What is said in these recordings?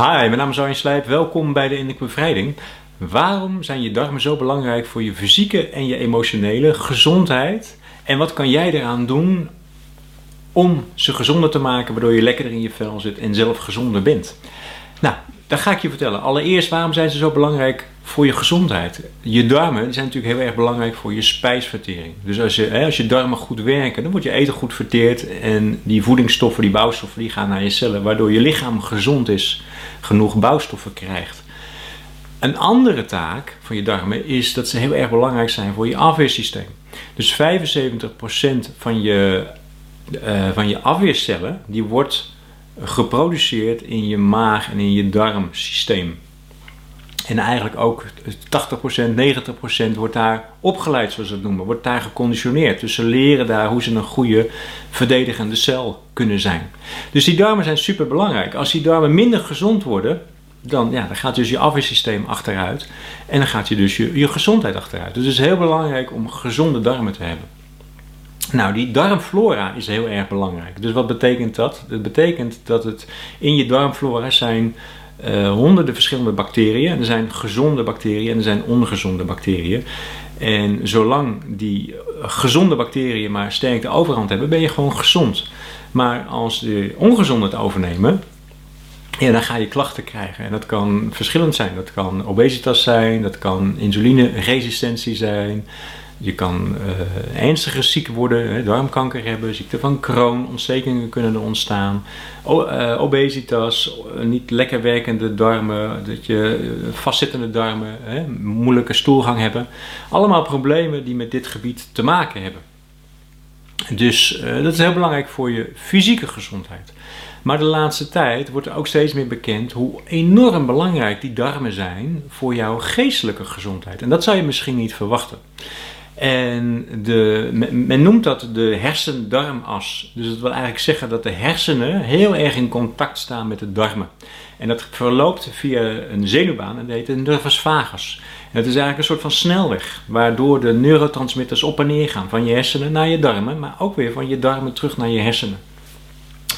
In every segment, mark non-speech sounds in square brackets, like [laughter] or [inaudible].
Hi, mijn naam is Arjen Slijp. Welkom bij de Innerlijke Bevrijding. Waarom zijn je darmen zo belangrijk voor je fysieke en je emotionele gezondheid? En wat kan jij eraan doen om ze gezonder te maken, waardoor je lekkerder in je vel zit en zelf gezonder bent? Nou, dat ga ik je vertellen. Allereerst, waarom zijn ze zo belangrijk voor je gezondheid? Je darmen zijn natuurlijk heel erg belangrijk voor je spijsvertering. Dus als je, hè, als je darmen goed werken, dan wordt je eten goed verteerd en die voedingsstoffen, die bouwstoffen, die gaan naar je cellen, waardoor je lichaam gezond is, genoeg bouwstoffen krijgt. Een andere taak van je darmen is dat ze heel erg belangrijk zijn voor je afweersysteem. Dus 75% van je, uh, van je afweercellen, die wordt geproduceerd in je maag en in je darmsysteem. En eigenlijk ook 80%, 90% wordt daar opgeleid, zoals we het noemen, wordt daar geconditioneerd. Dus ze leren daar hoe ze een goede verdedigende cel kunnen zijn. Dus die darmen zijn super belangrijk. Als die darmen minder gezond worden, dan, ja, dan gaat dus je afweersysteem achteruit. En dan gaat je dus je, je gezondheid achteruit. Dus het is heel belangrijk om gezonde darmen te hebben. Nou, die darmflora is heel erg belangrijk. Dus wat betekent dat? Dat betekent dat het in je darmflora zijn uh, honderden verschillende bacteriën. Er zijn gezonde bacteriën en er zijn ongezonde bacteriën. En zolang die gezonde bacteriën maar sterk de overhand hebben, ben je gewoon gezond. Maar als de ongezonde het overnemen, ja, dan ga je klachten krijgen. En dat kan verschillend zijn. Dat kan obesitas zijn, dat kan insulineresistentie zijn. Je kan uh, ernstige ziek worden, darmkanker hebben, ziekte van Crohn, ontstekingen kunnen er ontstaan, uh, obesitas, niet lekker werkende darmen, dat je vastzittende darmen, hè, moeilijke stoelgang hebben. Allemaal problemen die met dit gebied te maken hebben. Dus dat is heel belangrijk voor je fysieke gezondheid. Maar de laatste tijd wordt er ook steeds meer bekend hoe enorm belangrijk die darmen zijn voor jouw geestelijke gezondheid. En dat zou je misschien niet verwachten. En de, men noemt dat de hersen-darmas. Dus dat wil eigenlijk zeggen dat de hersenen heel erg in contact staan met de darmen. En dat verloopt via een zenuwbaan en dat heet een nervus vagus. En het is eigenlijk een soort van snelweg, waardoor de neurotransmitters op en neer gaan van je hersenen naar je darmen, maar ook weer van je darmen terug naar je hersenen.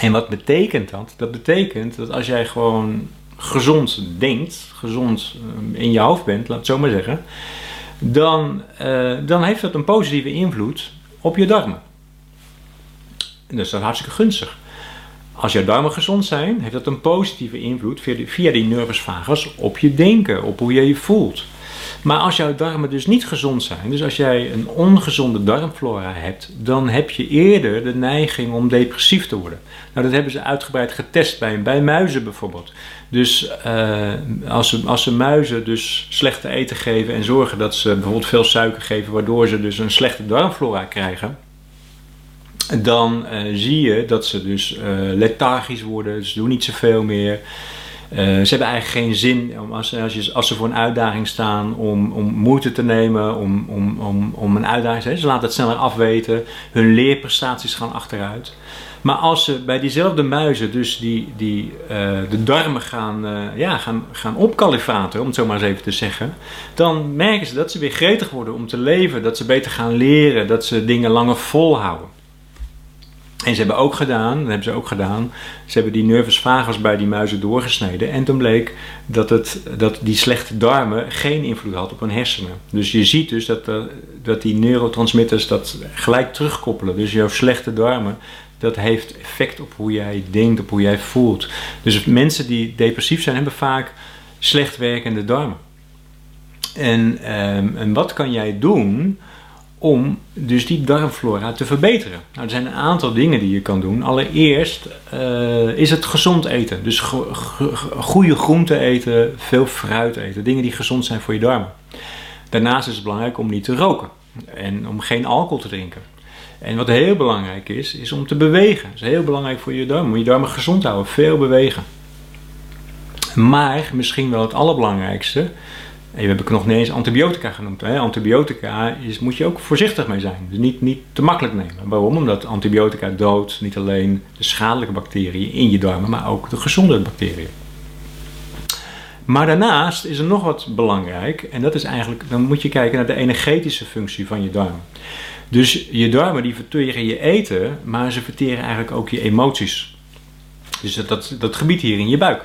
En wat betekent dat? Dat betekent dat als jij gewoon gezond denkt, gezond eh, in je hoofd bent, laat het zo maar zeggen, dan, uh, dan heeft dat een positieve invloed op je darmen. En dat is hartstikke gunstig. Als jouw darmen gezond zijn, heeft dat een positieve invloed via die, via nervus vagus op je denken, op hoe je je voelt. Maar als jouw darmen dus niet gezond zijn, dus als jij een ongezonde darmflora hebt, dan heb je eerder de neiging om depressief te worden. Nou, dat hebben ze uitgebreid getest bij, bij muizen bijvoorbeeld. Dus uh, als, ze, als ze muizen dus slechte eten geven en zorgen dat ze bijvoorbeeld veel suiker geven, waardoor ze dus een slechte darmflora krijgen, dan uh, zie je dat ze dus uh, lethargisch worden, ze doen niet zoveel meer. Uh, ze hebben eigenlijk geen zin om als, als, als, ze voor een uitdaging staan om, om moeite te nemen, om, om, om, om een uitdaging te hebben. Ze laten het sneller afweten, hun leerprestaties gaan achteruit. Maar als ze bij diezelfde muizen dus die, die, uh, de darmen gaan, uh, ja, gaan, gaan opkalifateren, om het zo maar eens even te zeggen, dan merken ze dat ze weer gretig worden om te leven, dat ze beter gaan leren, dat ze dingen langer volhouden. En ze hebben ook gedaan, dat hebben ze ook gedaan, ze hebben die nervus vagus bij die muizen doorgesneden. En toen bleek dat, het, dat die slechte darmen geen invloed had op hun hersenen. Dus je ziet dus dat, dat die neurotransmitters dat gelijk terugkoppelen. Dus jouw slechte darmen, dat heeft effect op hoe jij denkt, op hoe jij voelt. Dus mensen die depressief zijn, hebben vaak slecht werkende darmen. En, um, en wat kan jij doen om dus die darmflora te verbeteren? Nou, er zijn een aantal dingen die je kan doen. Allereerst uh, is het gezond eten. Dus goede groenten eten, veel fruit eten. Dingen die gezond zijn voor je darmen. Daarnaast is het belangrijk om niet te roken en om geen alcohol te drinken. En wat heel belangrijk is, is om te bewegen. Dat is heel belangrijk voor je darmen. Om je darmen gezond houden. Veel bewegen. Maar misschien wel het allerbelangrijkste. En heb ik nog niet eens antibiotica genoemd. Hè? Antibiotica is, moet je ook voorzichtig mee zijn. Dus niet, niet te makkelijk nemen. Waarom? Omdat antibiotica doodt niet alleen de schadelijke bacteriën in je darmen, maar ook de gezonde bacteriën. Maar daarnaast is er nog wat belangrijk. En dat is eigenlijk, dan moet je kijken naar de energetische functie van je darmen. Dus je darmen die verteren je eten, maar ze verteren eigenlijk ook je emoties. Dus dat, dat gebied hier in je buik.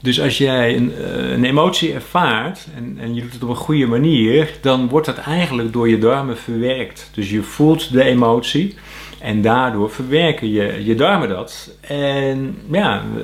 Dus als jij een, eh, een emotie ervaart en, en, je doet het op een goede manier, dan wordt dat eigenlijk door je darmen verwerkt. Dus je voelt de emotie en daardoor verwerken je, je darmen dat. En ja, eh,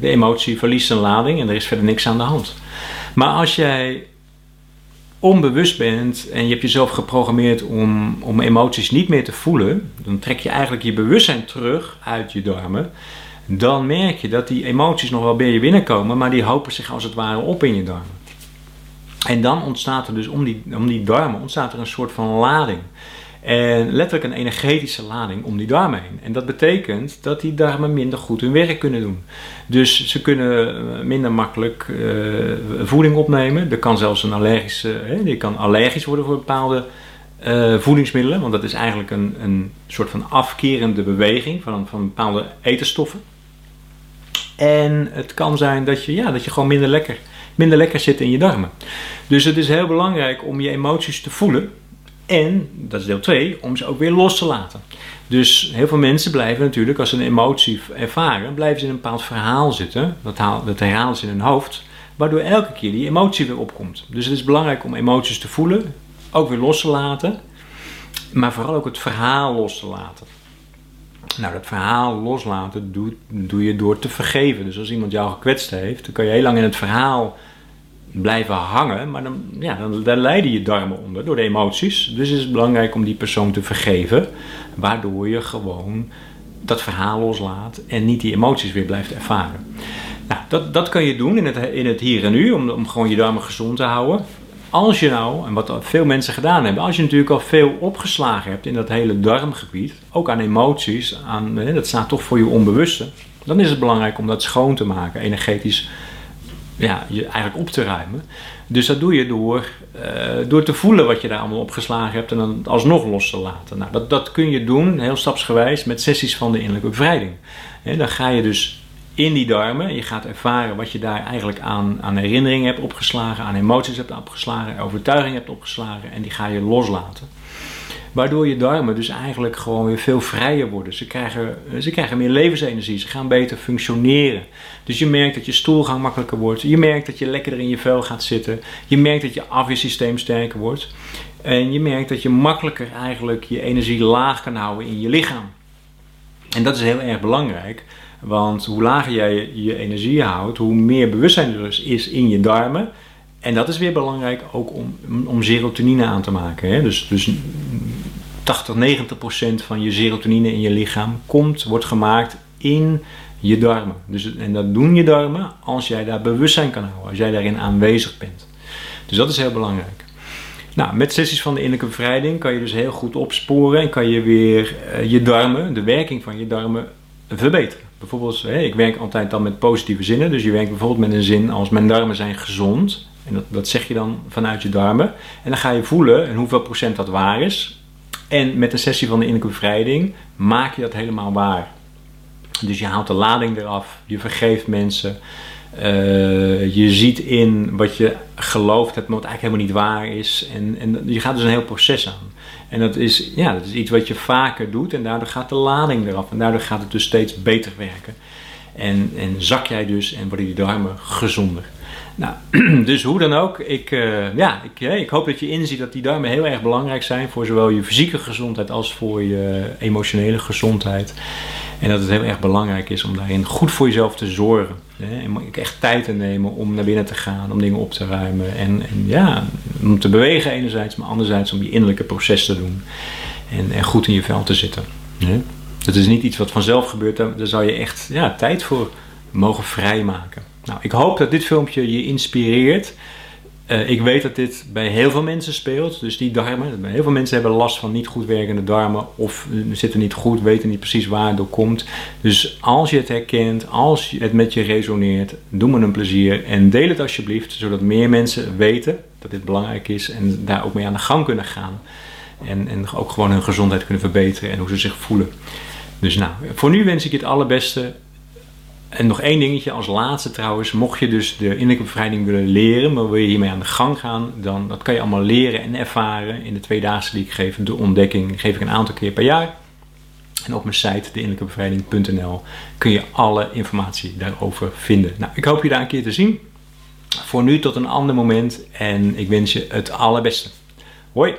de emotie verliest een lading en er is verder niks aan de hand. Maar als jij onbewust bent en je hebt jezelf geprogrammeerd om, om emoties niet meer te voelen, dan trek je eigenlijk je bewustzijn terug uit je darmen. Dan merk je dat die emoties nog wel bij je binnenkomen, maar die hopen zich als het ware op in je darmen. En dan ontstaat er dus om die, om die darmen ontstaat er een soort van lading. En letterlijk een energetische lading om die darmen heen. En dat betekent dat die darmen minder goed hun werk kunnen doen. Dus ze kunnen eh, minder makkelijk uh, voeding opnemen. Er kan zelfs een allergische, hè, je kan allergisch worden voor bepaalde uh, voedingsmiddelen. Want dat is eigenlijk een, een soort van afkerende beweging van, van bepaalde etenstoffen. En het kan zijn dat je, ja, dat je gewoon minder lekker, minder lekker zit in je darmen. Dus het is heel belangrijk om je emoties te voelen en, dat is deel 2, om ze ook weer los te laten. Dus heel veel mensen blijven natuurlijk, als ze een emotie ervaren, blijven ze in een bepaald verhaal zitten. Dat, haal, dat herhalen ze in hun hoofd, waardoor elke keer die emotie weer opkomt. Dus het is belangrijk om emoties te voelen, ook weer los te laten, maar vooral ook het verhaal los te laten. Nou, dat verhaal loslaten doe, doe je door te vergeven. Dus als iemand jou gekwetst heeft, dan kan je heel lang in het verhaal blijven hangen, maar dan, ja, dan, dan lijden je darmen onder door de emoties. Dus is het belangrijk om die persoon te vergeven, waardoor je gewoon dat verhaal loslaat en niet die emoties weer blijft ervaren. Nou, dat, dat kan je doen in het, in het hier en nu, om, om gewoon je darmen gezond te houden. Als je nou, en wat veel mensen gedaan hebben, als je natuurlijk al veel opgeslagen hebt in dat hele darmgebied, ook aan emoties, aan, dat staat toch voor je onbewuste, dan is het belangrijk om dat schoon te maken, energetisch ja, je eigenlijk op te ruimen. Dus dat doe je door, uh, door te voelen wat je daar allemaal opgeslagen hebt en dan alsnog los te laten. Nou, dat, dat kun je doen, heel stapsgewijs, met sessies van de innerlijke bevrijding. dan ga je dus in die darmen, je gaat ervaren wat je daar eigenlijk aan, aan herinneringen hebt opgeslagen, aan emoties hebt opgeslagen, overtuigingen hebt opgeslagen en die ga je loslaten. Waardoor je darmen dus eigenlijk gewoon weer veel vrijer worden. Ze krijgen, ze krijgen meer levensenergie, ze gaan beter functioneren. Dus je merkt dat je stoelgang makkelijker wordt. Je merkt dat je lekkerder in je vel gaat zitten. Je merkt dat je afweersysteem sterker wordt. En je merkt dat je makkelijker eigenlijk je energie laag kan houden in je lichaam. En dat is heel erg belangrijk. Want hoe lager jij je energie houdt, hoe meer bewustzijn er dus is in je darmen. En dat is weer belangrijk ook om, om serotonine aan te maken. Hè? Dus, dus 80, 90 procent van je serotonine in je lichaam komt, wordt gemaakt in je darmen. Dus, en dat doen je darmen als jij daar bewustzijn kan houden, als jij daarin aanwezig bent. Dus dat is heel belangrijk. Nou, met sessies van de innerlijke bevrijding kan je dus heel goed opsporen en kan je weer uh, je darmen, de werking van je darmen, verbeteren. Bijvoorbeeld, ik werk altijd dan met positieve zinnen. Dus je werkt bijvoorbeeld met een zin als mijn darmen zijn gezond. En dat, dat zeg je dan vanuit je darmen. En dan ga je voelen en hoeveel procent dat waar is. En met de sessie van de innerlijke bevrijding maak je dat helemaal waar. Dus je haalt de lading eraf, je vergeeft mensen. Uh, je ziet in wat je geloofd hebt, maar wat eigenlijk helemaal niet waar is. En, en je gaat dus een heel proces aan. En dat is, ja, dat is iets wat je vaker doet en daardoor gaat de lading eraf. En daardoor gaat het dus steeds beter werken. En, en zak jij dus en worden die darmen gezonder. Nou, [clears throat] dus hoe dan ook, ik, uh, ja, ik, ik hoop dat je inziet dat die darmen heel erg belangrijk zijn voor zowel je fysieke gezondheid als voor je emotionele gezondheid. En dat het heel erg belangrijk is om daarin goed voor jezelf te zorgen. Hè? En echt tijd te nemen om naar binnen te gaan, om dingen op te ruimen. En, en ja, om te bewegen enerzijds, maar anderzijds om je innerlijke proces te doen. En, en goed in je vel te zitten. Dat is niet iets wat vanzelf gebeurt, daar, daar zou je echt ja, tijd voor mogen vrijmaken. Nou, ik hoop dat dit filmpje je inspireert. Uh, ik weet dat dit bij heel veel mensen speelt. Dus die darmen. Heel veel mensen hebben last van niet goed werkende darmen. Of zitten niet goed, weten niet precies waar het door komt. Dus als je het herkent, als het met je resoneert, doe me een plezier. En deel het alsjeblieft, zodat meer mensen weten dat dit belangrijk is. En daar ook mee aan de gang kunnen gaan. En, en ook gewoon hun gezondheid kunnen verbeteren en hoe ze zich voelen. Dus nou, voor nu wens ik je het allerbeste. En nog één dingetje als laatste trouwens. Mocht je dus de innerlijke bevrijding willen leren, maar wil je hiermee aan de gang gaan, dan dat kan je allemaal leren en ervaren in de twee dagen die ik geef. De ontdekking geef ik een aantal keer per jaar. En op mijn site deinnerlijkebevrijding.nl kun je alle informatie daarover vinden. Nou, ik hoop je daar een keer te zien. Voor nu tot een ander moment en ik wens je het allerbeste. Hoi!